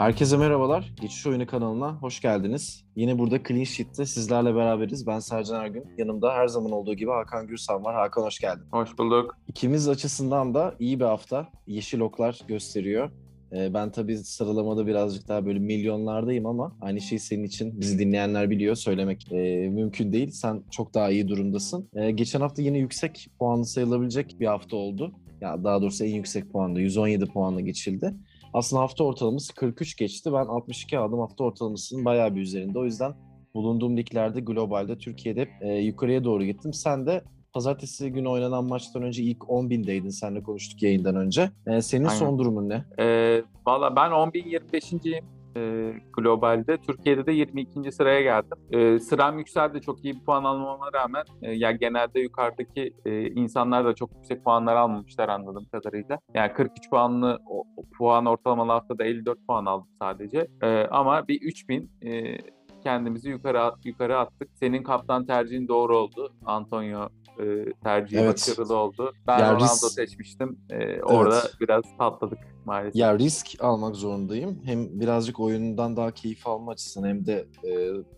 Herkese merhabalar. Geçiş Oyunu kanalına hoş geldiniz. Yine burada Clean Sheet'te sizlerle beraberiz. Ben Sercan Ergün. Yanımda her zaman olduğu gibi Hakan Gürsan var. Hakan hoş geldin. Hoş bulduk. İkimiz açısından da iyi bir hafta. Yeşil oklar gösteriyor. Ee, Ben tabii sıralamada birazcık daha böyle milyonlardayım ama aynı şey senin için bizi dinleyenler biliyor. Söylemek e, mümkün değil. Sen çok daha iyi durumdasın. Ee, geçen hafta yine yüksek puanlı sayılabilecek bir hafta oldu. Ya daha doğrusu en yüksek puanda 117 puanla geçildi. Aslında hafta ortalaması 43 geçti. Ben 62 aldım. Hafta ortalamasının bayağı bir üzerinde. O yüzden bulunduğum liglerde globalde Türkiye'de e, yukarıya doğru gittim. Sen de pazartesi günü oynanan maçtan önce ilk 10.000'deydin. Seninle konuştuk yayından önce. E, senin Aynen. son durumun ne? Ee, Valla ben 10.025'inciyim e, globalde. Türkiye'de de 22. sıraya geldim. E, sıram yükseldi. Çok iyi bir puan almama rağmen. E, yani genelde yukarıdaki e, insanlar da çok yüksek puanlar almamışlar anladığım kadarıyla. Yani 43 puanlı o, o puan ortalamalı haftada 54 puan aldım sadece. E, ama bir 3000 e, kendimizi yukarı yukarı attık. Senin kaptan tercihin doğru oldu. Antonio e, tercihi Evet. başarılı oldu. Ben Ya Ronaldo risk- seçmiştim. E, orada Evet. biraz patladık maalesef. Ya risk almak zorundayım. Hem birazcık oyundan daha keyif alma açısından hem de e,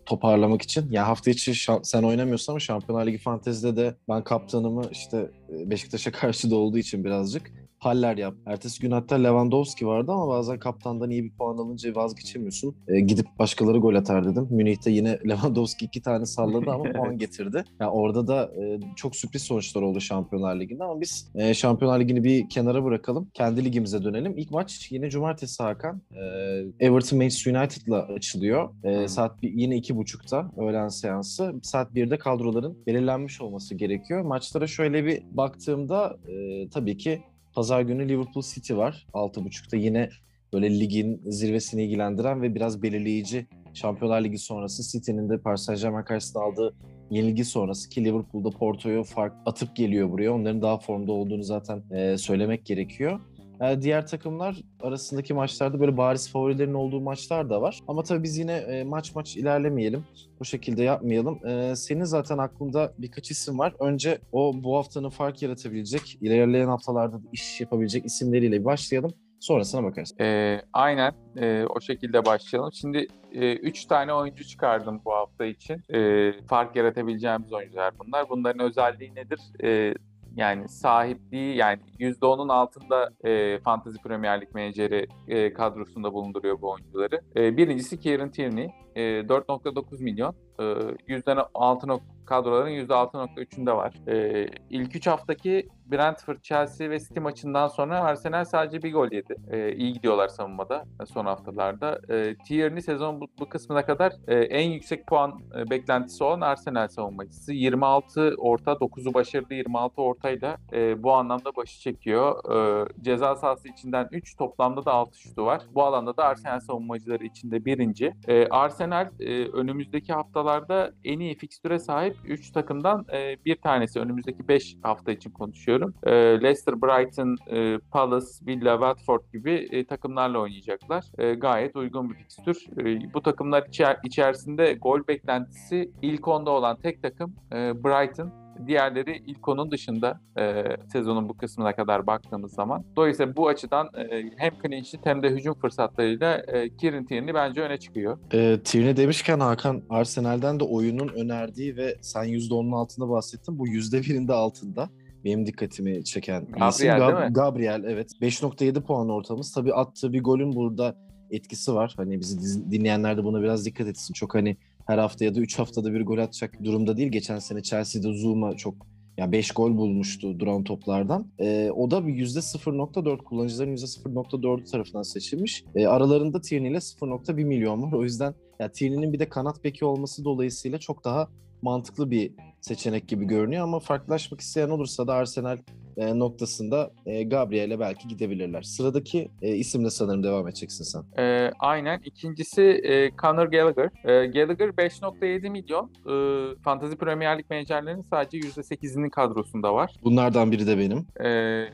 toparlamak için. Ya hafta içi şa- sen oynamıyorsun ama Şampiyonlar Ligi Fantezi'de de ben kaptanımı işte e, Beşiktaş'a karşı da olduğu için birazcık haller yap. Ertesi gün hatta Lewandowski vardı ama bazen kaptandan iyi bir puan alınca vazgeçemiyorsun. E, gidip başkaları gol atar dedim. Münih'te yine Lewandowski iki tane salladı ama puan getirdi. Yani orada da e, çok sürpriz sonuçlar oldu Şampiyonlar Ligi'nde ama biz e, Şampiyonlar Ligi'ni bir kenara bırakalım. Kendi ligimize dönelim. İlk maç yine cumartesi Hakan. E, Everton Manchester United'la açılıyor. E, Hı. saat bir, yine iki buçukta öğlen seansı. Saat 1'de kadroların belirlenmiş olması gerekiyor. Maçlara şöyle bir baktığımda e, tabii ki pazar günü Liverpool City var. 6.30'da yine böyle ligin zirvesini ilgilendiren ve biraz belirleyici Şampiyonlar Ligi sonrası City'nin de Paris Saint-Germain karşısında aldığı yenilgi sonrası ki Liverpool'da Porto'yu fark atıp geliyor buraya. Onların daha formda olduğunu zaten söylemek gerekiyor. E, diğer takımlar arasındaki maçlarda böyle bariz favorilerin olduğu maçlar da var. Ama tabii biz yine e, maç maç ilerlemeyelim. Bu şekilde yapmayalım. E, senin zaten aklında birkaç isim var. Önce o bu haftanın fark yaratabilecek, ilerleyen haftalarda da iş yapabilecek isimleriyle başlayalım. Sonrasına bakarız. Ee, aynen e, o şekilde başlayalım. Şimdi 3 tane oyuncu çıkardım bu hafta için. E, fark yaratabileceğimiz oyuncular bunlar. Bunların özelliği nedir? E, yani sahipliği yani %10'un altında e, Fantasy Premier Lig menajeri e, kadrosunda bulunduruyor bu oyuncuları. E, birincisi Kieran Tierney. E, 4.9 milyon. E, %6 kadroların %6.3'ünde var. E, ilk 3 haftaki Brentford, Chelsea ve City maçından sonra Arsenal sadece bir gol yedi. E, iyi gidiyorlar savunmada e, son haftalarda. E, Tierney sezon bu, bu kısmına kadar e, en yüksek puan e, beklentisi olan Arsenal savunmacısı. 26 orta, 9'u başarılı 26 ortayla e, bu anlamda başı çekiyor. E, ceza sahası içinden 3, toplamda da 6 şutu var. Bu alanda da Arsenal savunmacıları içinde birinci. E, Arsenal e, önümüzdeki haftalarda en iyi fikstüre sahip 3 takımdan e, bir tanesi. Önümüzdeki 5 hafta için konuşuyorum. E, Leicester, Brighton, e, Palace, Villa, Watford gibi e, takımlarla oynayacaklar. E, gayet uygun bir fikstür. E, bu takımlar içer- içerisinde gol beklentisi ilk onda olan tek takım e, Brighton. Diğerleri ilk onun dışında e, sezonun bu kısmına kadar baktığımız zaman. Dolayısıyla bu açıdan e, hem clean sheet hem de hücum fırsatlarıyla e, Kieran Tierney bence öne çıkıyor. E, Tierney demişken Hakan Arsenal'den de oyunun önerdiği ve sen %10'un altında bahsettin. Bu %1'in de altında. Benim dikkatimi çeken bir isim. Gabriel, Gab- değil mi? Gabriel evet. 5.7 puan ortamız. Tabii attığı bir golün burada etkisi var. Hani bizi dinleyenler de buna biraz dikkat etsin. Çok hani her hafta ya da 3 haftada bir gol atacak durumda değil. Geçen sene Chelsea'de Zuma çok ya 5 gol bulmuştu duran toplardan. Ee, o da bir %0.4 kullanıcıların %0.4'ü tarafından seçilmiş. Ee, aralarında Tierney ile 0.1 milyon var. O yüzden ya Tierney'nin bir de kanat beki olması dolayısıyla çok daha mantıklı bir seçenek gibi görünüyor ama farklılaşmak isteyen olursa da Arsenal e, noktasında e, Gabriel'e belki gidebilirler. Sıradaki e, isimle sanırım devam edeceksin sen. E, aynen. İkincisi e, Conor Gallagher. E, Gallagher 5.7 milyon. E, Fantasy Premier Lig menajerlerinin sadece %8'inin kadrosunda var. Bunlardan biri de benim. E,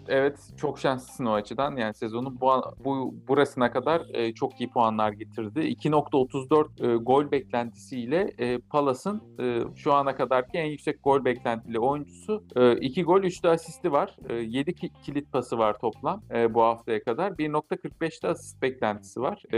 evet çok şanslısın o açıdan. Yani sezonun bu, bu burasına kadar e, çok iyi puanlar getirdi. 2.34 e, gol beklentisiyle e, Palace'ın e, şu ana kadarki en yüksek gol beklentili oyuncusu. 2 gol 3 de asisti var. Var. E, 7 ki- kilit pası var toplam e, bu haftaya kadar. 1.45'te asist beklentisi var. E,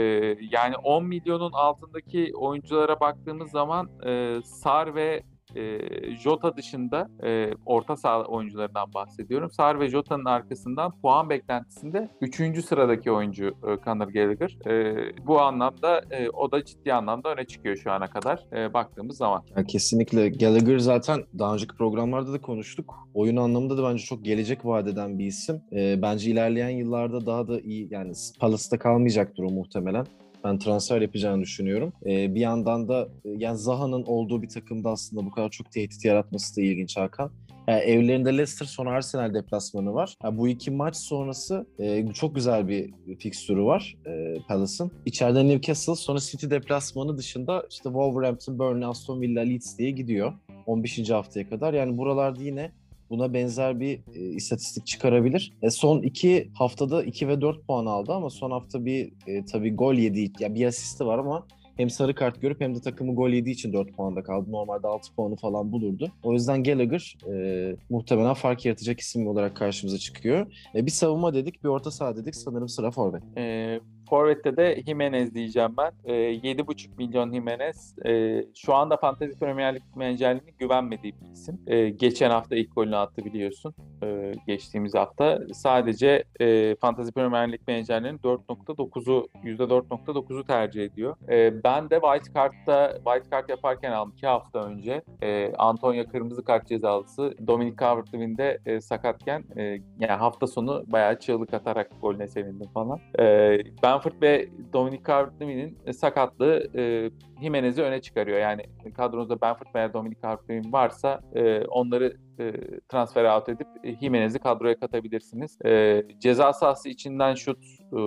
yani 10 milyonun altındaki oyunculara baktığımız zaman e, Sar ve e, Jota dışında e, orta saha oyuncularından bahsediyorum. Sar ve Jota'nın arkasından puan beklentisinde 3. sıradaki oyuncu e, Conor Gallagher. E, bu anlamda e, o da ciddi anlamda öne çıkıyor şu ana kadar e, baktığımız zaman. Yani kesinlikle Gallagher zaten daha önceki programlarda da konuştuk. Oyun anlamında da bence çok gelecek vadeden bir isim. Ee, bence ilerleyen yıllarda daha da iyi yani Palace'da kalmayacaktır o muhtemelen. Ben transfer yapacağını düşünüyorum. Ee, bir yandan da e, yani Zaha'nın olduğu bir takımda aslında bu kadar çok tehdit yaratması da ilginç Hakan. Yani evlerinde Leicester sonra Arsenal deplasmanı var. Yani bu iki maç sonrası e, çok güzel bir fikstürü var e, Palace'ın. İçeride Newcastle sonra City deplasmanı dışında işte Wolverhampton, Burnley, Aston Villa, Leeds diye gidiyor. 15. haftaya kadar. Yani buralarda yine buna benzer bir e, istatistik çıkarabilir. E, son iki haftada 2 ve 4 puan aldı ama son hafta bir e, tabii gol yediği, ya bir asisti var ama hem sarı kart görüp hem de takımı gol yediği için 4 puanda kaldı. Normalde 6 puanı falan bulurdu. O yüzden Gallagher e, muhtemelen fark yaratacak isim olarak karşımıza çıkıyor. E, bir savunma dedik, bir orta saha dedik. Sanırım sıra forvet. E, Forvet'te de Jimenez diyeceğim ben. E, 7,5 milyon Jimenez. E, şu anda Fantasy Premier Lig menajerliğine güvenmediği bir isim. E, geçen hafta ilk golünü attı biliyorsun. E, geçtiğimiz hafta. Sadece e, Fantasy Premier Lig menajerlerinin 4.9'u %4.9'u tercih ediyor. E, ben de White Card'da White Card yaparken aldım 2 hafta önce. E, Antonio kırmızı kart cezalısı. Dominic Calvert-Lewin de e, sakatken e, yani hafta sonu bayağı çığlık atarak golüne sevindim falan. E, Benford ve Dominic Calvert-Lewin'in sakatlığı e, Jimenez'i öne çıkarıyor. Yani kadronuzda Benford veya Dominic Calvert-Lewin varsa e, onları e, transfer out edip e, Jimenez'i kadroya katabilirsiniz. E, ceza sahası içinden şut, e,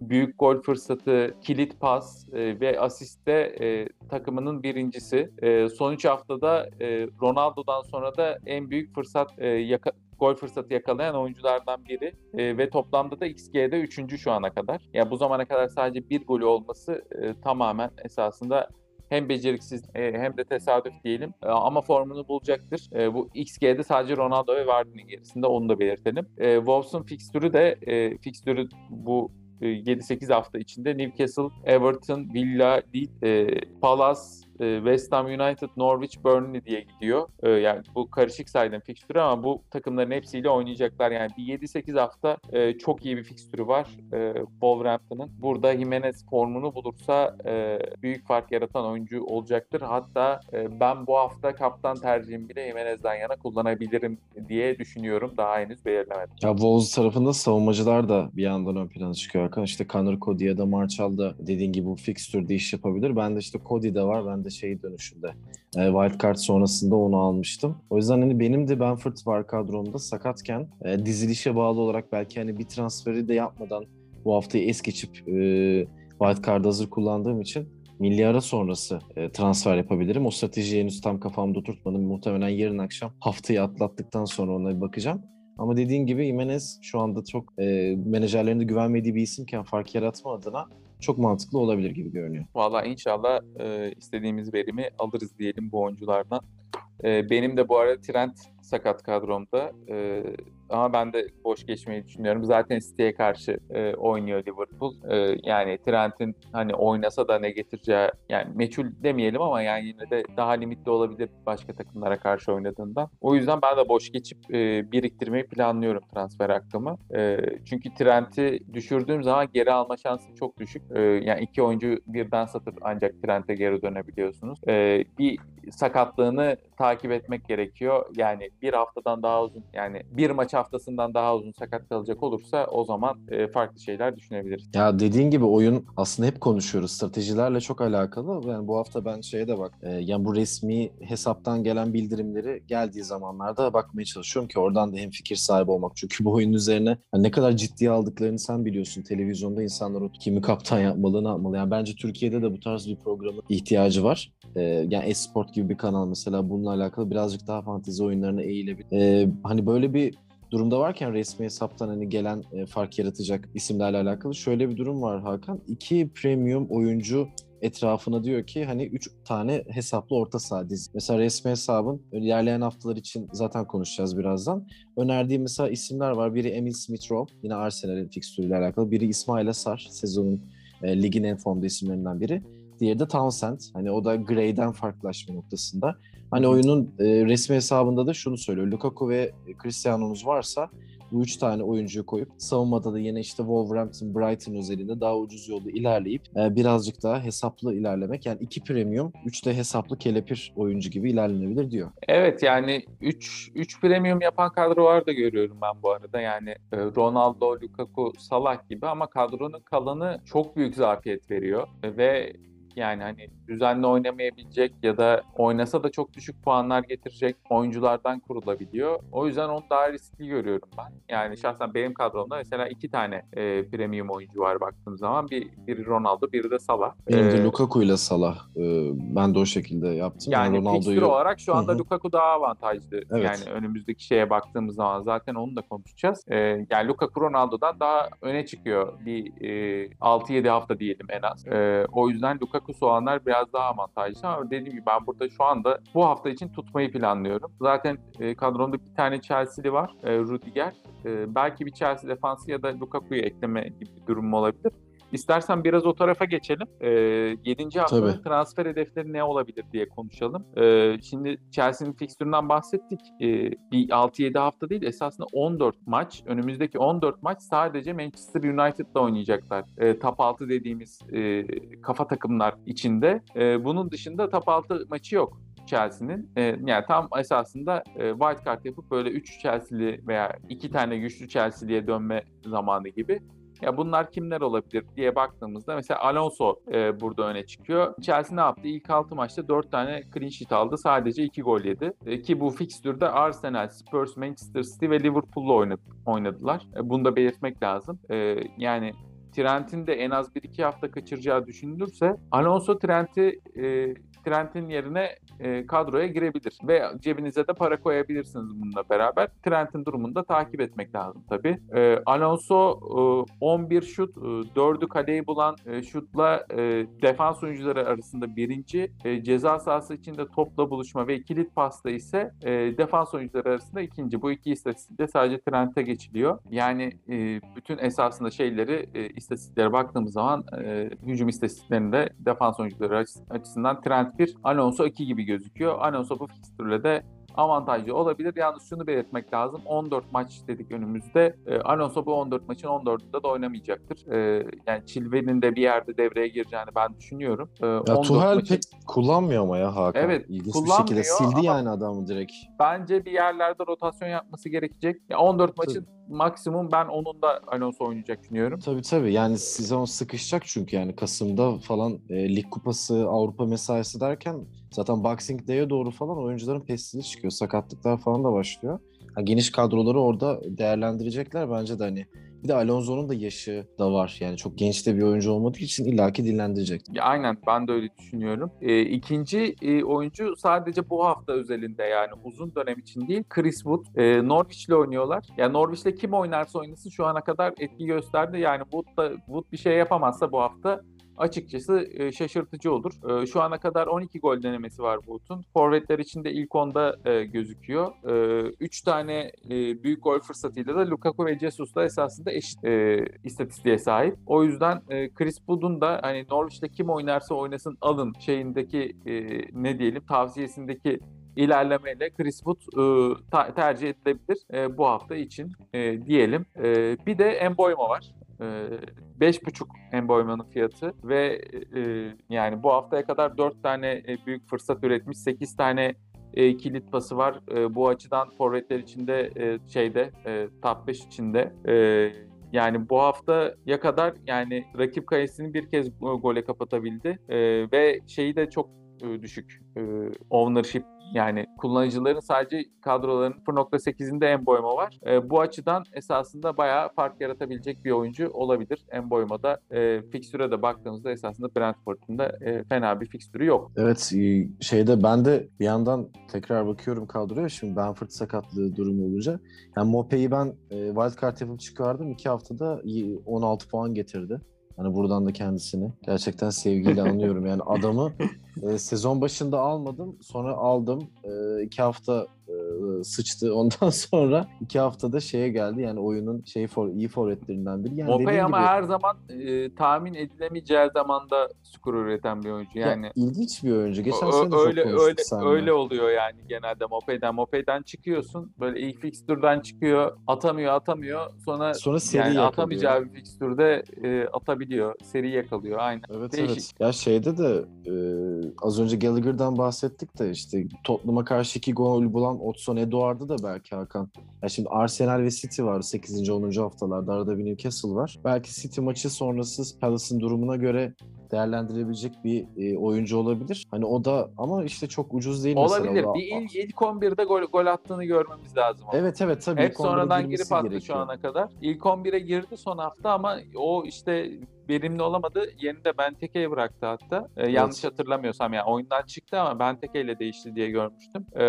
büyük gol fırsatı, kilit pas e, ve asiste e, takımının birincisi. E, son 3 haftada e, Ronaldo'dan sonra da en büyük fırsat e, yaka- gol fırsatı yakalayan oyunculardan biri e, ve toplamda da XG'de 3. şu ana kadar. Yani bu zamana kadar sadece bir golü olması e, tamamen esasında hem beceriksiz e, hem de tesadüf diyelim E, ama formunu bulacaktır. E, bu XG'de sadece Ronaldo ve Vardy'nin gerisinde onu da belirtelim. Wolves'un fikstürü de fikstürü bu e, 7-8 hafta içinde Newcastle, Everton, Villa, Leeds, Palace, e, West Ham United, Norwich, Burnley diye gidiyor. E, yani bu karışık saydım fikstürü ama bu takımların hepsiyle oynayacaklar. Yani bir 7-8 hafta e, çok iyi bir fikstürü var e, Wolverhampton'ın. Burada Jimenez formunu bulursa büyük fark yaratan oyuncu olacaktır. Hatta ben bu hafta kaptan tercihimi bile Jimenez'den yana kullanabilirim diye düşünüyorum. Daha henüz belirlemedim. Ya Wolves tarafında savunmacılar da bir yandan ön plana çıkıyor Hakan. İşte Connor Cody ya da Marshall da dediğin gibi bu fikstürde iş yapabilir. Ben de işte Cody de var. Ben de şey dönüşünde e, wildcard sonrasında onu almıştım. O yüzden hani benim de Benford var kadromda sakatken e, dizilişe bağlı olarak belki hani bir transferi de yapmadan bu haftayı es geçip e, wildcard hazır kullandığım için milli ara sonrası e, transfer yapabilirim. O stratejiyi henüz tam kafamda oturtmadım. Muhtemelen yarın akşam haftayı atlattıktan sonra ona bir bakacağım. Ama dediğin gibi Jimenez şu anda çok e, menajerlerin de güvenmediği bir isimken fark yaratma adına çok mantıklı olabilir gibi görünüyor. Valla inşallah e, istediğimiz verimi alırız diyelim bu oyunculardan. E, benim de bu arada Trent sakat kadromda. E, ama ben de boş geçmeyi düşünüyorum. Zaten City'ye karşı e, oynuyor Liverpool. E, yani Trent'in hani oynasa da ne getireceği yani meçhul demeyelim ama yani yine de daha limitli olabilir başka takımlara karşı oynadığından. O yüzden ben de boş geçip e, biriktirmeyi planlıyorum transfer hakkımı. E, çünkü Trent'i düşürdüğüm zaman geri alma şansı çok düşük. E, yani iki oyuncu birden satıp ancak Trent'e geri dönebiliyorsunuz. E, bir sakatlığını takip etmek gerekiyor. Yani bir haftadan daha uzun yani bir maç haftasından daha uzun sakat kalacak olursa o zaman e, farklı şeyler düşünebiliriz. Ya dediğin gibi oyun aslında hep konuşuyoruz. Stratejilerle çok alakalı. Yani bu hafta ben şeye de bak. E, yani bu resmi hesaptan gelen bildirimleri geldiği zamanlarda bakmaya çalışıyorum ki oradan da hem fikir sahibi olmak. Çünkü bu oyun üzerine yani ne kadar ciddiye aldıklarını sen biliyorsun. Televizyonda insanlar o kimi kaptan yapmalı, ne yapmalı. Yani bence Türkiye'de de bu tarz bir programın ihtiyacı var. E, yani Esport gibi bir kanal mesela bununla alakalı birazcık daha fantezi oyunlarına eğilebilir. E, hani böyle bir durumda varken resmi hesaptan hani gelen e, fark yaratacak isimlerle alakalı şöyle bir durum var Hakan. İki premium oyuncu etrafına diyor ki hani 3 tane hesaplı orta saha dizi. Mesela resmi hesabın ilerleyen haftalar için zaten konuşacağız birazdan. Önerdiği mesela isimler var. Biri Emil Smith-Rowe yine Arsenal'in fikstürüyle alakalı. Biri İsmail Asar sezonun e, ligin en formda isimlerinden biri. Diğeri de Townsend. Hani o da Gray'den farklılaşma noktasında. Hani oyunun e, resmi hesabında da şunu söylüyor. Lukaku ve Cristiano'nuz varsa bu üç tane oyuncuyu koyup savunmada da yine işte Wolverhampton, Brighton özelinde daha ucuz yolda ilerleyip e, birazcık daha hesaplı ilerlemek. Yani iki premium, üç de hesaplı kelepir oyuncu gibi ilerlenebilir diyor. Evet yani 3 3 premium yapan kadrolar da görüyorum ben bu arada. Yani e, Ronaldo, Lukaku, Salah gibi ama kadronun kalanı çok büyük zafiyet veriyor E, ve yani hani düzenli oynamayabilecek ya da oynasa da çok düşük puanlar getirecek oyunculardan kurulabiliyor. O yüzden onu daha riskli görüyorum ben. Yani şahsen benim kadromda mesela iki tane e, premium oyuncu var baktığım zaman. Bir, biri Ronaldo, biri de Salah. Benim de E, Lukaku ile Salah. e, ben de o şekilde yaptım. yani Ronaldo'yu olarak şu anda Hı hı. Lukaku daha avantajlı. Evet. Yani önümüzdeki şeye baktığımız zaman zaten onu da konuşacağız. Ee, yani Lukaku Ronaldo'dan daha öne çıkıyor bir e, 6-7 hafta diyelim en az. Ee, o yüzden Lukaku olanlar biraz daha avantajlı ama dediğim gibi ben burada şu anda bu hafta için tutmayı planlıyorum. Zaten e, kadromda bir tane Chelsea'li var. E, Rudiger. E, belki bir Chelsea defansı ya da Lukaku'yu ekleme gibi bir durum olabilir. İstersen biraz o tarafa geçelim. Ee, 7. haftanın Tabii. transfer hedefleri ne olabilir diye konuşalım. Ee, şimdi Chelsea'nin fikstüründen bahsettik. Ee, bir 6-7 hafta değil esasında 14 maç. Önümüzdeki 14 maç sadece Manchester United'la oynayacaklar. Ee, top 6 dediğimiz e, kafa takımlar içinde. Ee, bunun dışında top 6 maçı yok. Chelsea'nin. Ee, yani tam esasında e, wild card yapıp böyle 3 Chelsea'li veya 2 tane güçlü Chelsea'liye dönme zamanı gibi. Ya bunlar kimler olabilir diye baktığımızda mesela Alonso e, burada öne çıkıyor. Chelsea ne yaptı? İlk 6 maçta 4 tane clean sheet aldı. Sadece 2 gol yedi. E, ki bu fikstürde Arsenal, Spurs, Manchester City ve Liverpool'la oynadı, oynadılar. E, bunu da belirtmek lazım. E, yani Trent'in de en az 1-2 hafta kaçıracağı düşünülürse Alonso Trent'i e, Trent'in yerine e, kadroya girebilir ve cebinize de para koyabilirsiniz bununla beraber. Trent'in durumunu da takip etmek lazım tabii. E, Alonso e, 11 şut, e, 4'ü kaleyi bulan e, şutla e, defans oyuncuları arasında birinci, e, ceza sahası içinde topla buluşma ve kilit pasta ise e, defans oyuncuları arasında ikinci. Bu iki istatistikte sadece Trent'e geçiliyor. Yani e, bütün esasında şeyleri e, istatistiklere baktığımız zaman e, hücum istatistiklerinde defans oyuncuları açıs- açısından Trent 1, Alonso 2 gibi gözüküyor. Alonso bu fikstürle de avantajlı olabilir. Yalnız şunu belirtmek lazım. 14 maç dedik önümüzde. E, Alonso bu 14 maçın 14'ünde de oynamayacaktır. E, yani Chilwell'in de bir yerde devreye gireceğini ben düşünüyorum. E, Ya 14 Tuhel maçın- pek kullanmıyor ama ya Hakan. Evet, İlginç bir şekilde sildi yani adamı direkt. bence bir yerlerde rotasyon yapması gerekecek. Ya 14 maçın maksimum ben onun da Alonso oynayacak düşünüyorum. Tabii tabii yani sezon sıkışacak çünkü yani Kasım'da falan e, Lig Kupası, Avrupa mesaisi derken zaten Boxing Day'e doğru falan oyuncuların pestili çıkıyor. Sakatlıklar falan da başlıyor. Ha, geniş kadroları orada değerlendirecekler bence de hani. Bir de Alonso'nun da yaşı da var. Yani çok genç de bir oyuncu olmadığı için illaki dinlendirecek. Ya aynen ben de öyle düşünüyorum. E, ikinci e, oyuncu sadece bu hafta özelinde yani uzun dönem için değil Chris Wood. E, Norwich'le oynuyorlar. Ya Norwich'le kim oynarsa oynasın şu ana kadar etki gösterdi. Yani Wood da Wood bir şey yapamazsa bu hafta açıkçası e, şaşırtıcı olur. E, şu ana kadar 12 gol denemesi var Wood'un. Forvetler içinde ilk onda e, gözüküyor. 3 tane e, büyük gol fırsatıyla da Lukaku ve Jesus da esasında eşit e, istatistiğe sahip. O yüzden e, Chris Wood'un da hani Norwich'te kim oynarsa oynasın alın şeyindeki e, ne diyelim tavsiyesindeki ilerlemeyle Chris Wood e, ta- tercih edilebilir e, bu hafta için e, diyelim. E, bir de Emboyma var. E, 5.5 Emboyma'nın fiyatı ve e, yani bu haftaya kadar 4 tane e, büyük fırsat üretmiş. 8 tane e, kilit pası var. E, bu açıdan forvetler içinde e, şeyde e, top 5 içinde. E, yani bu haftaya kadar yani rakip kalesini bir kez e, gole kapatabildi. E, ve şeyi de çok e, düşük. E, ownership yani kullanıcıların sadece kadroların 0.8'inde Emboyma var. E, bu açıdan esasında bayağı fark yaratabilecek bir oyuncu olabilir. Emboyma'da e, fikstüre de baktığımızda esasında Brentford'un da e, fena bir fikstürü yok. Evet e, şeyde ben de bir yandan tekrar bakıyorum kadroya. Şimdi Benford sakatlığı durumu olunca. Yani Mope'yi ben e, wildcard yapıp çıkardım. iki haftada y- 16 puan getirdi. Hani buradan da kendisini gerçekten sevgiyle anıyorum. Yani adamı e, sezon başında almadım. Sonra aldım. E, iki hafta sıçtı. Ondan sonra iki haftada şeye geldi. Yani oyunun şey for, iyi forvetlerinden biri. Yani Mopey ama gibi- her zaman e, tahmin edilemeyeceği zamanda skor üreten bir oyuncu. Ya, Yani ilginç bir oyuncu. Geçen Ö- sene öyle öyle seninle. öyle oluyor yani genelde Mopey'den. Mopey'den çıkıyorsun. Böyle ilk fixture'dan çıkıyor. Atamıyor, atamıyor. Sonra Sonra seri yani yakalıyor. atamayacağı bir fixture'de e, atabiliyor. Seri yakalıyor. Aynen. Evet Değişik. evet. Ya şeyde de e, az önce Gallagher'dan bahsettik de işte Tottenham'a karşı iki gol bulan Otson Eduard'ı da belki Hakan. Ya şimdi Arsenal ve City var 8. 10. haftalarda. Arada bir Newcastle var. Belki City maçı sonrası Palace'ın durumuna göre değerlendirebilecek bir e, oyuncu olabilir. Hani o da ama işte çok ucuz değil mesela. Olabilir. O da- Bir ilk, ilk 11'de gol, gol attığını görmemiz lazım. ama. Evet evet tabii. Hep ilk 11'e sonradan girip attı şu gerekiyor. ana kadar. İlk 11'e girdi son hafta ama o işte verimli olamadı. Yerini de Benteke'ye bıraktı hatta. Ee, Yanlış hatırlamıyorsam yani oyundan çıktı ama Benteke ile değişti diye görmüştüm. Ee,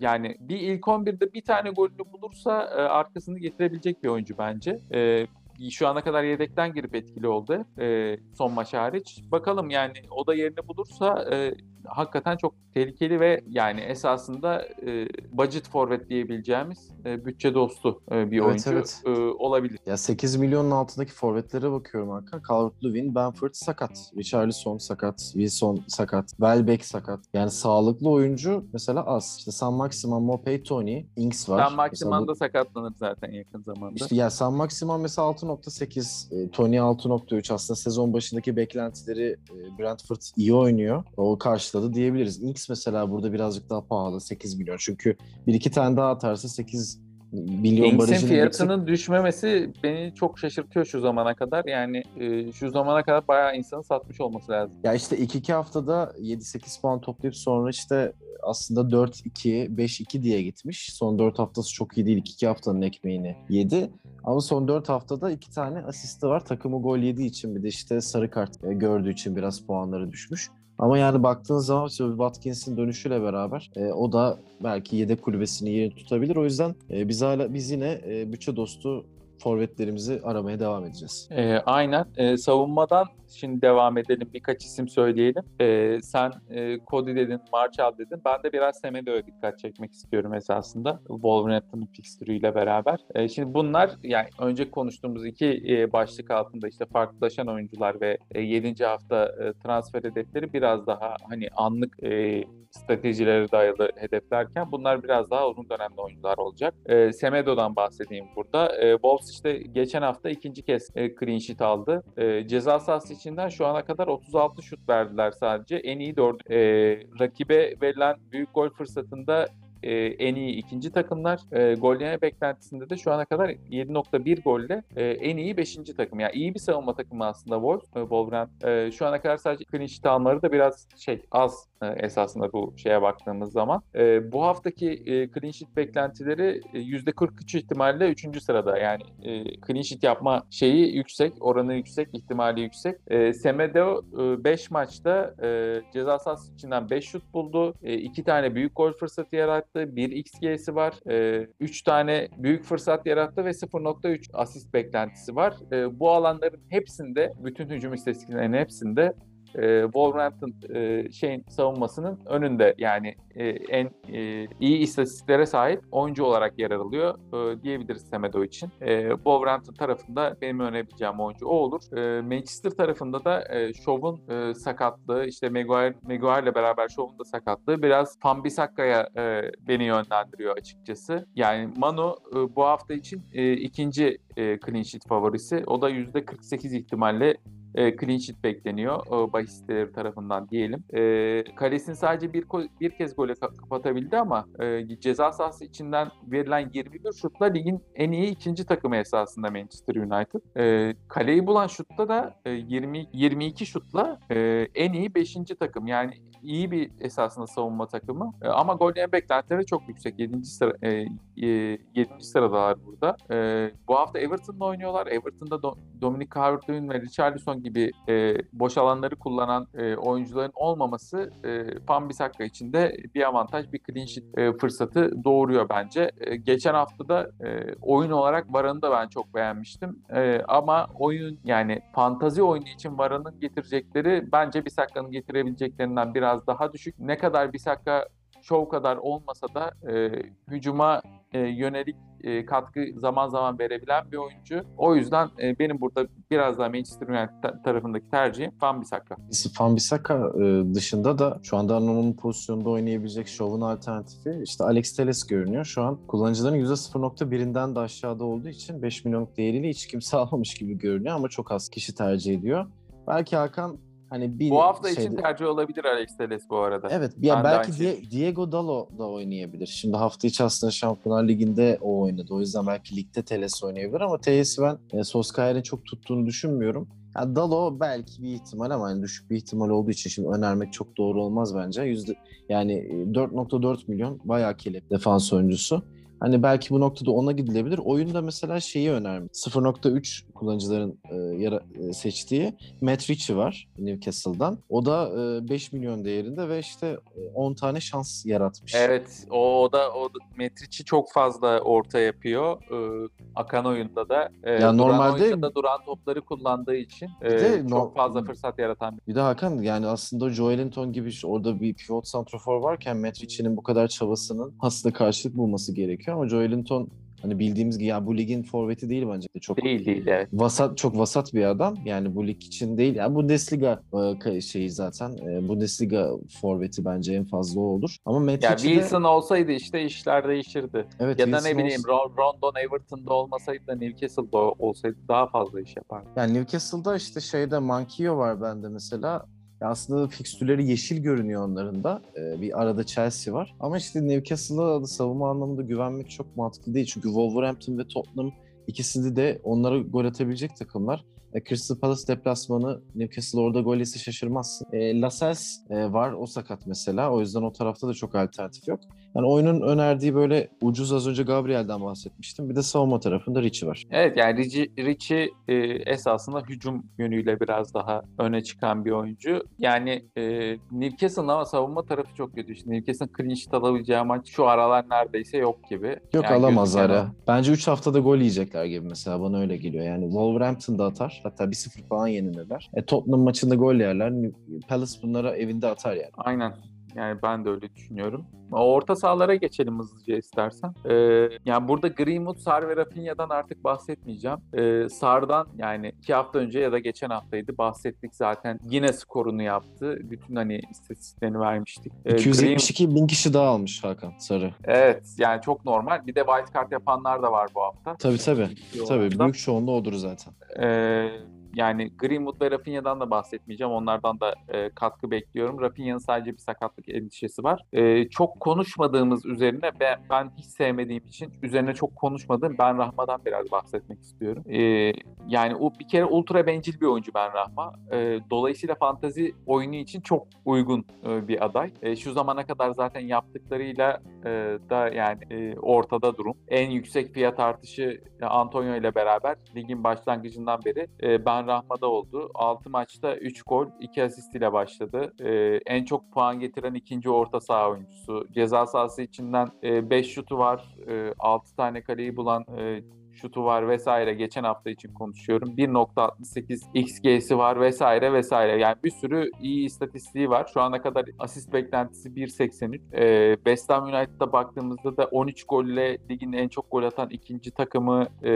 yani bir ilk 11'de bir tane golünü bulursa e, arkasını getirebilecek bir oyuncu bence. Ee, şu ana kadar yedekten girip etkili oldu e, son maç hariç. Bakalım yani o da yerini bulursa e, hakikaten çok tehlikeli ve yani esasında e, budget forvet diyebileceğimiz e, bütçe dostu e, bir Evet, oyuncu evet. e, olabilir. Ya 8 milyonun altındaki forvetlere bakıyorum Hakan. Calvert-Lewin, Benford sakat. Richarlison sakat. Wilson sakat. Welbeck sakat. Yani sağlıklı oyuncu mesela az. İşte San Maximan, Mopey, Tony, Ings var. Mesela Maximan da sakatlanır zaten yakın zamanda. İşte ya San Maximan mesela 6.8, e, Tony 6.3 aslında sezon başındaki beklentileri e, Brentford iyi oynuyor. O karşıladı diyebiliriz. Ings mesela burada birazcık daha pahalı 8 milyon. Çünkü bir iki tane daha atarsa 8 milyon Kings'in barajını fiyatının düşmemesi beni çok şaşırtıyor şu zamana kadar. Yani e, şu zamana kadar bayağı insanı satmış olması lazım. Ya işte 2-2 haftada 7-8 puan toplayıp sonra işte aslında 4-2, 5-2 diye gitmiş. Son 4 haftası çok iyi değil. 2 haftanın ekmeğini yedi. Ama son 4 haftada 2 tane asisti var. Takımı gol yediği için bir de işte sarı kart e, gördüğü için biraz puanları düşmüş. Ama yani baktığın zaman Watkins'in dönüşüyle beraber e, o da belki yedek kulübesini yerini tutabilir. O yüzden e, biz hala biz yine e, bütçe dostu forvetlerimizi aramaya devam edeceğiz. E, aynen. E, savunmadan şimdi devam edelim. Birkaç isim söyleyelim. E, sen e, Cody dedin, Marshall dedin. Ben de biraz Semedo'ya dikkat çekmek istiyorum esasında. Wolverhampton'ın fikstürüyle beraber. E, şimdi bunlar yani önce konuştuğumuz iki e, başlık altında işte farklılaşan oyuncular ve e, 7. hafta e, transfer hedefleri biraz daha hani anlık e, stratejilere dayalı hedeflerken bunlar biraz daha uzun dönemli oyuncular olacak. E, Semedo'dan bahsedeyim burada. E, Wolves işte geçen hafta ikinci kez e, clean sheet aldı. E, ceza sahası içinden şu ana kadar 36 şut verdiler sadece. En iyi dördü. E, rakibe verilen büyük gol fırsatında e, en iyi ikinci takımlar. E, gol yeme beklentisinde de şu ana kadar 7.1 golle e, en iyi 5. takım. Yani iyi bir savunma takımı aslında Wolves. E, Wolverhampton. E, şu ana kadar sadece clean sheet da biraz şey az e, esasında bu şeye baktığımız zaman. E, bu haftaki e, clean sheet beklentileri e, %43 ihtimalle 3. sırada. Yani e, clean sheet yapma şeyi yüksek, oranı yüksek, ihtimali yüksek. E, Semedo 5 maçta e, ceza sahası içinden 5 şut buldu. 2 tane büyük gol fırsatı yarattı. 1 XG'si var. 3 tane büyük fırsat yarattı ve 0.3 asist beklentisi var. E, bu alanların hepsinde, bütün hücum istatistiklerinin hepsinde e, Wolverhampton e, şeyin savunmasının önünde yani e, en e, iyi istatistiklere sahip oyuncu olarak yer alıyor e, diyebiliriz Semedo için. E, Wolverhampton tarafında benim önerebileceğim oyuncu o olur. E, Manchester tarafında da e, Show'un e, sakatlığı işte Maguire, Maguire'le beraber Show'un da sakatlığı biraz Fambisakka'ya e, beni yönlendiriyor açıkçası. Yani Manu e, bu hafta için e, ikinci e, clean sheet favorisi. O da %48 ihtimalle e, clean sheet bekleniyor e, bahis tarafından diyelim. E, kalesini sadece bir bir kez gole ka- kapatabildi ama e, ceza sahası içinden verilen 21 şutla ligin en iyi ikinci takımı esasında Manchester United. E, kaleyi bulan şutta da e, 20 22 şutla e, en iyi 5. takım. Yani iyi bir esasında savunma takımı. E, ama gol yeme beklentileri çok yüksek. 7. sıra e, e, 7. sıradalar burada. E, bu hafta Everton'la oynuyorlar. Everton'da Do- Dominic Calvert-Lewin ve Richarlison gibi e, boş alanları kullanan e, oyuncuların olmaması e, Wan-Bissaka için de bir avantaj, bir clean sheet e, fırsatı doğuruyor bence. E, geçen hafta da e, oyun olarak Varan'ı da ben çok beğenmiştim. E, ama oyun yani fantazi oyunu için Varan'ın getirecekleri bence Bissaka'nın getirebileceklerinden biraz daha düşük. Ne kadar Bissaka şov kadar olmasa da e, hücuma e, yönelik e, katkı zaman zaman verebilen bir oyuncu. O yüzden e, benim burada biraz daha Manchester United ta- tarafındaki tercihim Van Bissaka. Van Bissaka e, dışında da şu anda onun pozisyonda oynayabilecek şovun alternatifi işte Alex Telles görünüyor. Şu an kullanıcıların %0.1'inden de aşağıda olduğu için 5 milyonluk değeriyle hiç kimse almamış gibi görünüyor ama çok az kişi tercih ediyor. Belki Hakan hani bir Bu hafta şeyde- için tercih olabilir Alex Telles bu arada. Evet ya Ben belki aynı Die- Diego Dalo da oynayabilir. Şimdi hafta içi aslında Şampiyonlar Ligi'nde o oynadı. O yüzden belki ligde Teles oynayabilir ama Teles'i ben e, Solskjaer'in çok tuttuğunu düşünmüyorum. Ya Dalo belki bir ihtimal ama hani düşük bir ihtimal olduğu için şimdi önermek çok doğru olmaz bence. Yüzde, yani e, 4.4 milyon bayağı kelep defans oyuncusu. Hani belki bu noktada ona gidilebilir. Oyunda mesela şeyi önermiş. 0.3 kullanıcıların e, yara- e, seçtiği Matt Ritchie var Newcastle'dan. O da e, 5 milyon değerinde ve işte e, 10 tane şans yaratmış. Evet, o, o da o da çok fazla orta yapıyor. Ee, akan oyunda da. Ee, Ya duran normalde- oyunda da duran topları kullandığı için e, de çok fazla fırsat yaratan bir de Hakan yani aslında Joelinton gibi işte orada bir pivot santrafor varken Matt Ritchie'nin bu kadar çabasının aslında karşılık bulması gerekiyor ama Joelinton hani bildiğimiz gibi ya bu ligin forveti değil bence de çok değil değil evet. vasat çok vasat bir adam. Yani bu lig için değil. Yani Bundesliga e, ka- şeyi zaten e, Bundesliga forveti bence en fazla o olur. Ama Matt Ya de- Wilson olsaydı işte işler değişirdi. evet, ya da Wilson ne bileyim olsa- Ron- Rondon Everton'da olmasaydı da Newcastle'da olsaydı daha fazla iş yapardı. Yani Newcastle'da işte şeyde Mankio var bende mesela. Aslında fikstürleri yeşil görünüyor onların da. Ee, bir arada Chelsea var. Ama işte Newcastle'a da savunma anlamında güvenmek çok mantıklı değil. Çünkü Wolverhampton ve Tottenham ikisinde de onlara gol atabilecek takımlar. E, Crystal Palace deplasmanı Newcastle orada gol yese şaşırmazsın. E, Lascelles e, var o sakat mesela. O yüzden o tarafta da çok alternatif yok. Yani oyunun önerdiği böyle ucuz az önce Gabriel'den bahsetmiştim. Bir de savunma tarafında Richie var. Evet yani Richie, Richie e, esasında hücum yönüyle biraz daha öne çıkan bir oyuncu. Yani e, Newcastle'ın ama savunma tarafı çok kötü. İşte Newcastle'ın clean sheet alabileceği maç şu aralar neredeyse yok gibi. Yok Yani alamazlar ya. Bence 3 haftada gol yiyecekler gibi mesela bana öyle geliyor. Yani Wolverhampton da atar. Hatta 1-0 falan yenilirler. E, Tottenham maçında gol yerler. Palace bunlara evinde atar yani. Aynen. Yani ben de öyle düşünüyorum. Orta sahalara geçelim hızlıca istersen. Ee, yani burada Greenwood, Sar ve Rafinha'dan artık bahsetmeyeceğim. Ee, Sar'dan yani iki hafta önce ya da geçen haftaydı bahsettik zaten. Yine skorunu yaptı. Bütün hani istatistiklerini vermiştik. Ee, Green- 272 bin kişi daha almış Hakan Sarı. Evet yani çok normal. Bir de wild card yapanlar da var bu hafta. Tabii tabii. Tabii büyük çoğunluğu odur zaten. Ee, yani Greenwood ve Rafinha'dan da bahsetmeyeceğim. Onlardan da e, katkı bekliyorum. Rafinha'nın sadece bir sakatlık endişesi var. Ee, çok konuşmadığımız üzerine ben, ben hiç sevmediğim için üzerine çok konuşmadığım Ben Rahma'dan biraz bahsetmek istiyorum. Ee, yani o bir kere ultra bencil bir oyuncu Ben Rahma. Ee, dolayısıyla fantazi oyunu için çok uygun e, bir aday. E, şu zamana kadar zaten yaptıklarıyla e, da yani e, ortada durum. En yüksek fiyat artışı e, Antonio ile beraber ligin başlangıcından beri e, Ben Rahma'da oldu. 6 maçta 3 gol, 2 asist ile başladı. E, en çok puan getiren ikinci orta saha oyuncusu. Ceza sahası içinden 5 şutu var. 6 tane kaleyi bulan e, şutu var vesaire geçen hafta için konuşuyorum. 1.68 XG'si var vesaire vesaire. Yani bir sürü iyi istatistiği var. Şu ana kadar asist beklentisi 1.83. Ee, West Ham United'a baktığımızda da 13 golle ligin en çok gol atan ikinci takımı e,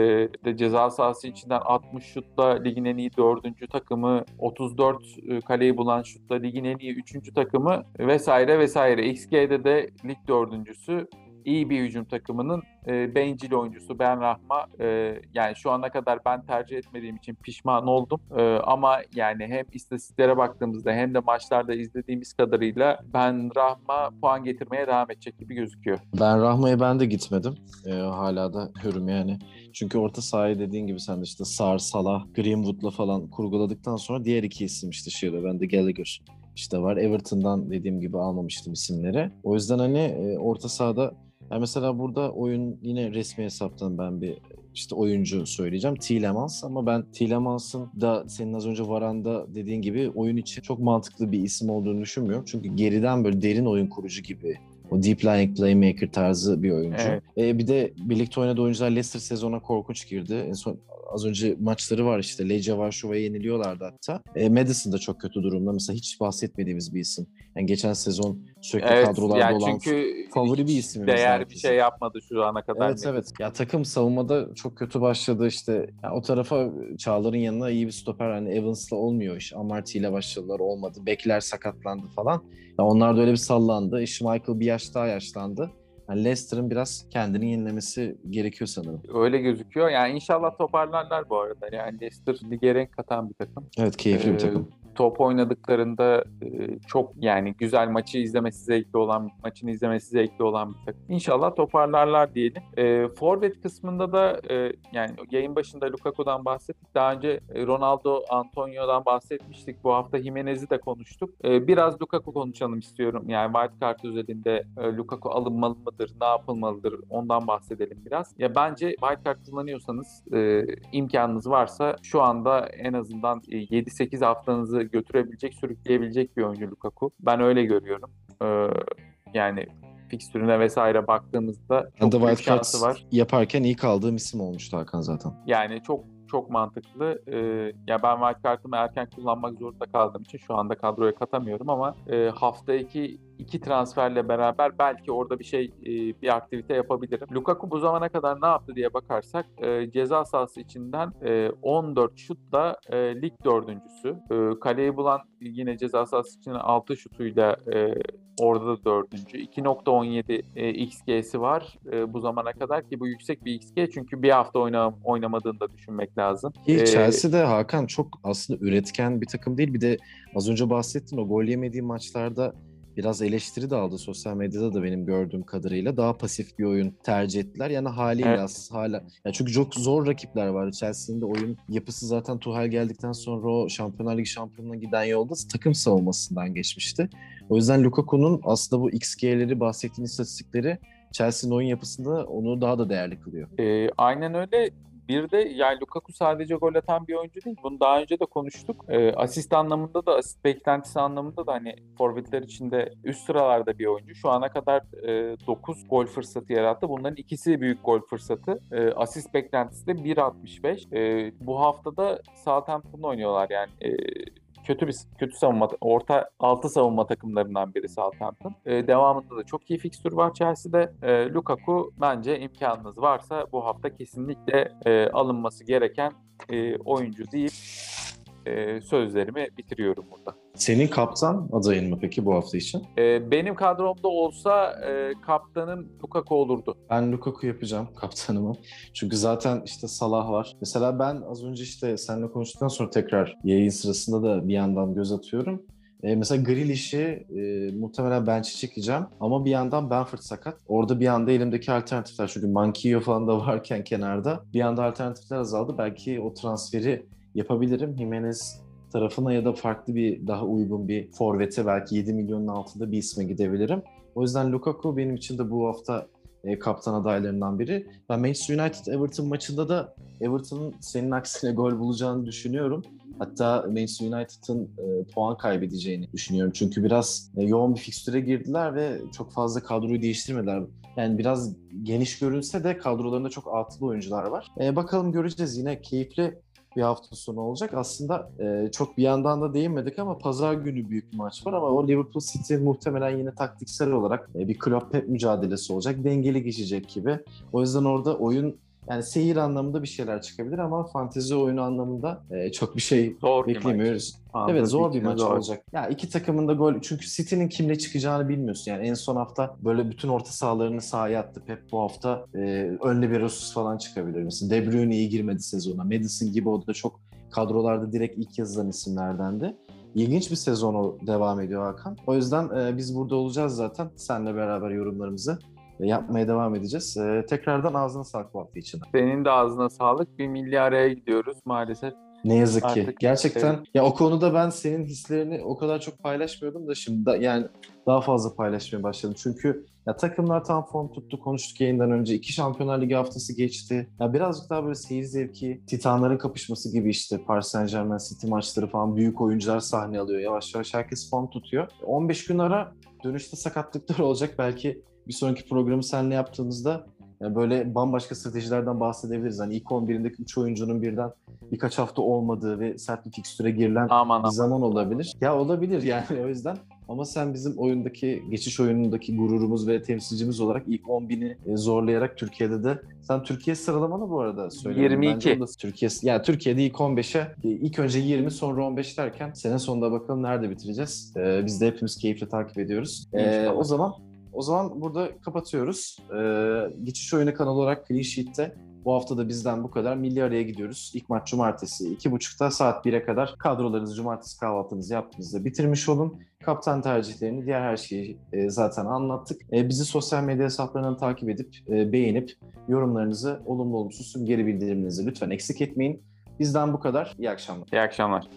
de ceza sahası içinden 60 şutla ligin en iyi dördüncü takımı 34 e, kaleyi bulan şutla ligin en iyi üçüncü takımı vesaire vesaire. XG'de de lig dördüncüsü iyi bir hücum takımının e, bencil oyuncusu Ben Rahma. E, yani şu ana kadar ben tercih etmediğim için pişman oldum. E, ama yani hem istatistiklere baktığımızda hem de maçlarda izlediğimiz kadarıyla Ben Rahma puan getirmeye devam edecek gibi gözüküyor. Ben Rahma'ya ben de gitmedim. Ee, hala da hürüm yani. Çünkü orta sahayı dediğin gibi sen de işte Sar, Salah, Greenwood'la falan kurguladıktan sonra diğer iki isim işte Shearer, ben de Gallagher işte var. Everton'dan dediğim gibi almamıştım isimleri. O yüzden hani e, orta sahada yani mesela burada oyun yine resmi hesaptan ben bir işte oyuncu söyleyeceğim. Tielemans ama ben Tielemans'ın da senin az önce Varanda dediğin gibi oyun için çok mantıklı bir isim olduğunu düşünmüyorum. Çünkü geriden böyle derin oyun kurucu gibi o deep lying playmaker tarzı bir oyuncu. Evet. E, bir de birlikte oynadığı oyuncular Leicester sezona korkunç girdi. En son az önce maçları var işte. Legia Varşova'ya yeniliyorlardı hatta. E, Madison da çok kötü durumda. Mesela hiç bahsetmediğimiz bir isim. Yani geçen sezon sürekli Evet, kadrolarda yani olan çünkü favori bir isimimiz Değer bir şey yapmadı şu ana kadar. Evet evet. Ya takım savunmada çok kötü başladı işte. Ya o tarafa Çağlar'ın yanına iyi bir stoper hani Evans'la olmuyor iş. Amarty ile başladılar olmadı. Bekler sakatlandı falan. Ya onlar da öyle bir sallandı. İşte Michael bir yaş daha yaşlandı. Yani Leicester'ın biraz kendini yenilemesi gerekiyor sanırım. Öyle gözüküyor. Yani inşallah toparlarlar bu arada. Yani Leicester lige renk katan bir takım. Evet keyifli Ee, bir takım. Top oynadıklarında çok yani güzel maçı izlemesi zevkli olan, maçını izlemesi zevkli olan bir takım. İnşallah toparlarlar diyelim. E, forvet kısmında da e, yani yayın başında Lukaku'dan bahsettik. Daha önce Ronaldo, Antonio'dan bahsetmiştik. Bu hafta Jimenez'i de konuştuk. E, biraz Lukaku konuşalım istiyorum. Yani wild card özelinde e, Lukaku alınmalı mıdır, ne yapılmalıdır ondan bahsedelim biraz. Ya bence wild card kullanıyorsanız e, imkanınız varsa şu anda en azından e, 7-8 haftanızı götürebilecek, sürükleyebilecek bir oyuncu Lukaku. Ben öyle görüyorum. Ee, yani fikstürüne vesaire baktığımızda çok de büyük şansı var. yaparken ilk aldığım isim olmuştu Hakan zaten. Yani çok çok mantıklı. Ee, ya ben wild card'ımı erken kullanmak zorunda kaldığım için şu anda kadroya katamıyorum ama e, hafta iki iki transferle beraber belki orada bir şey e, bir aktivite yapabilirim. Lukaku bu zamana kadar ne yaptı diye bakarsak e, ceza sahası içinden e, 14 şutla e, lig dördüncüsü. Kaleyi bulan yine ceza sahası içinden 6 şutuyla orada da dördüncü. 2.17 e, XG'si var bu zamana kadar ki bu yüksek bir XG çünkü bir hafta oyna, oynamadığını da düşünmek lazım. Ee, Chelsea'de Hakan çok aslında üretken bir takım değil. Bir de az önce bahsettin o gol yemediği maçlarda biraz eleştiri de aldı sosyal medyada da benim gördüğüm kadarıyla. Daha pasif bir oyun tercih ettiler. Yani haliyle Evet. as- hala ya çünkü çok zor rakipler var. Chelsea'nin de oyun yapısı zaten Tuchel geldikten sonra o Şampiyonlar Ligi şampiyonluğuna giden yolda takım savunmasından geçmişti. O yüzden Lukaku'nun aslında bu XG'leri bahsettiğin istatistikleri Chelsea'nin oyun yapısında onu daha da değerli kılıyor. E, aynen öyle. Bir de yani Lukaku sadece gol atan bir oyuncu değil. Bunu daha önce de konuştuk. E, asist anlamında da, asist beklentisi anlamında da hani forvetler içinde üst sıralarda bir oyuncu. Şu ana kadar 9 gol fırsatı yarattı. Bunların ikisi büyük gol fırsatı. E, asist beklentisi de 1.65. E, bu haftada Southampton'la oynuyorlar yani. E, kötü bir kötü savunma orta altı savunma takımlarından biri Southampton. E, devamında da çok iyi fikstür var Chelsea'de. E, Lukaku bence imkanınız varsa bu hafta kesinlikle e, alınması gereken e, oyuncu deyip e, sözlerimi bitiriyorum burada. Senin kaptan adayın mı peki bu hafta için? E, benim kadromda olsa e, kaptanım Lukaku olurdu. Ben Lukaku yapacağım kaptanımı. Çünkü zaten işte Salah var. Mesela ben az önce işte seninle konuştuktan sonra tekrar yayın sırasında da bir yandan göz atıyorum. E, mesela Grealish'i e, muhtemelen bench'e çekeceğim. Ama bir yandan Benford sakat. Orada bir anda elimdeki alternatifler çünkü Manquillo falan da varken kenarda bir anda alternatifler azaldı. Belki o transferi yapabilirim. Jimenez tarafına ya da farklı bir daha uygun bir forvete belki 7 milyonun altında bir isme gidebilirim. O yüzden Lukaku benim için de bu hafta e, kaptan adaylarından biri. Ben Manchester United Everton maçında da Everton'ın senin aksine gol bulacağını düşünüyorum. Hatta Manchester United'ın e, puan kaybedeceğini düşünüyorum. Çünkü biraz e, yoğun bir fikstüre girdiler ve çok fazla kadroyu değiştirmediler. Yani biraz geniş görünse de kadrolarında çok altılı oyuncular var. E, bakalım göreceğiz. Yine keyifli bir hafta sonu olacak. Aslında e, çok bir yandan da değinmedik ama pazar günü büyük bir maç var ama o Liverpool City muhtemelen yine taktiksel olarak e, bir Klopp Pep mücadelesi olacak. Dengeli geçecek gibi. O yüzden orada oyun yani seyir anlamında bir şeyler çıkabilir ama fantezi oyunu anlamında e, çok bir şey Zor bir maç. beklemiyoruz. Evet zor bir maç zor. olacak. Ya iki takımın da gol çünkü City'nin kimle çıkacağını bilmiyorsun. Yani en son hafta böyle bütün orta sahalarını sahaya attı. Pep bu hafta e, önlü bir falan çıkabilir. Mesela De Bruyne iyi girmedi sezona. Madison gibi o da çok kadrolarda direkt ilk yazılan isimlerdendi. İlginç bir sezon o devam ediyor Hakan. O yüzden e, biz burada olacağız zaten. Seninle beraber yorumlarımızı yapmaya devam edeceğiz. E, tekrardan ağzına sağlık bu hafta için. Senin de ağzına sağlık. Bir milli araya gidiyoruz. Maalesef Ne yazık ki. Artık, Gerçekten evet. ya o konuda ben senin hislerini o kadar çok paylaşmıyordum da şimdi da, yani daha fazla paylaşmaya başladım. Çünkü ya takımlar tam form tuttu. Konuştuk yayından önce. iki Şampiyonlar Ligi haftası geçti. Ya birazcık daha böyle seyir zevki, Titanların kapışması gibi işte Paris Saint Germain City maçları falan büyük oyuncular sahne alıyor. Yavaş yavaş herkes form tutuyor. 15 gün ara dönüşte sakatlıklar olacak. Belki bir sonraki programı seninle yaptığımızda yani böyle bambaşka stratejilerden bahsedebiliriz. Hani ilk 11'indeki 3 oyuncunun birden birkaç hafta olmadığı ve sert bir fikstüre girilen Aman bir aman. zaman olabilir. Ya olabilir yani o yüzden. Ama sen bizim oyundaki, geçiş oyunundaki gururumuz ve temsilcimiz olarak ilk 10.000'i e, zorlayarak Türkiye'de de sen Türkiye sıralamanı bu arada söylüyorum. 22. Bence o da Türkiye, ya Türkiye'de ilk 15'e e, ilk önce 20 sonra 15 derken sene sonunda bakalım nerede bitireceğiz. Ee, biz de hepimiz keyifle takip ediyoruz. Ee, o zaman o zaman burada kapatıyoruz. Ee, geçiş oyunu kanalı olarak Clean Sheet'te bu hafta da bizden bu kadar. Milli araya gidiyoruz. İlk maç cumartesi 2.30'da saat 1'e kadar kadrolarınızı cumartesi kahvaltınızı yaptığınızda bitirmiş olun. Kaptan tercihlerini, diğer her şeyi e, zaten anlattık. E, bizi sosyal medya hesaplarından takip edip, e, beğenip, yorumlarınızı, olumlu olumsuz geri bildirimlerinizi lütfen eksik etmeyin. Bizden bu kadar. İyi akşamlar. İyi akşamlar.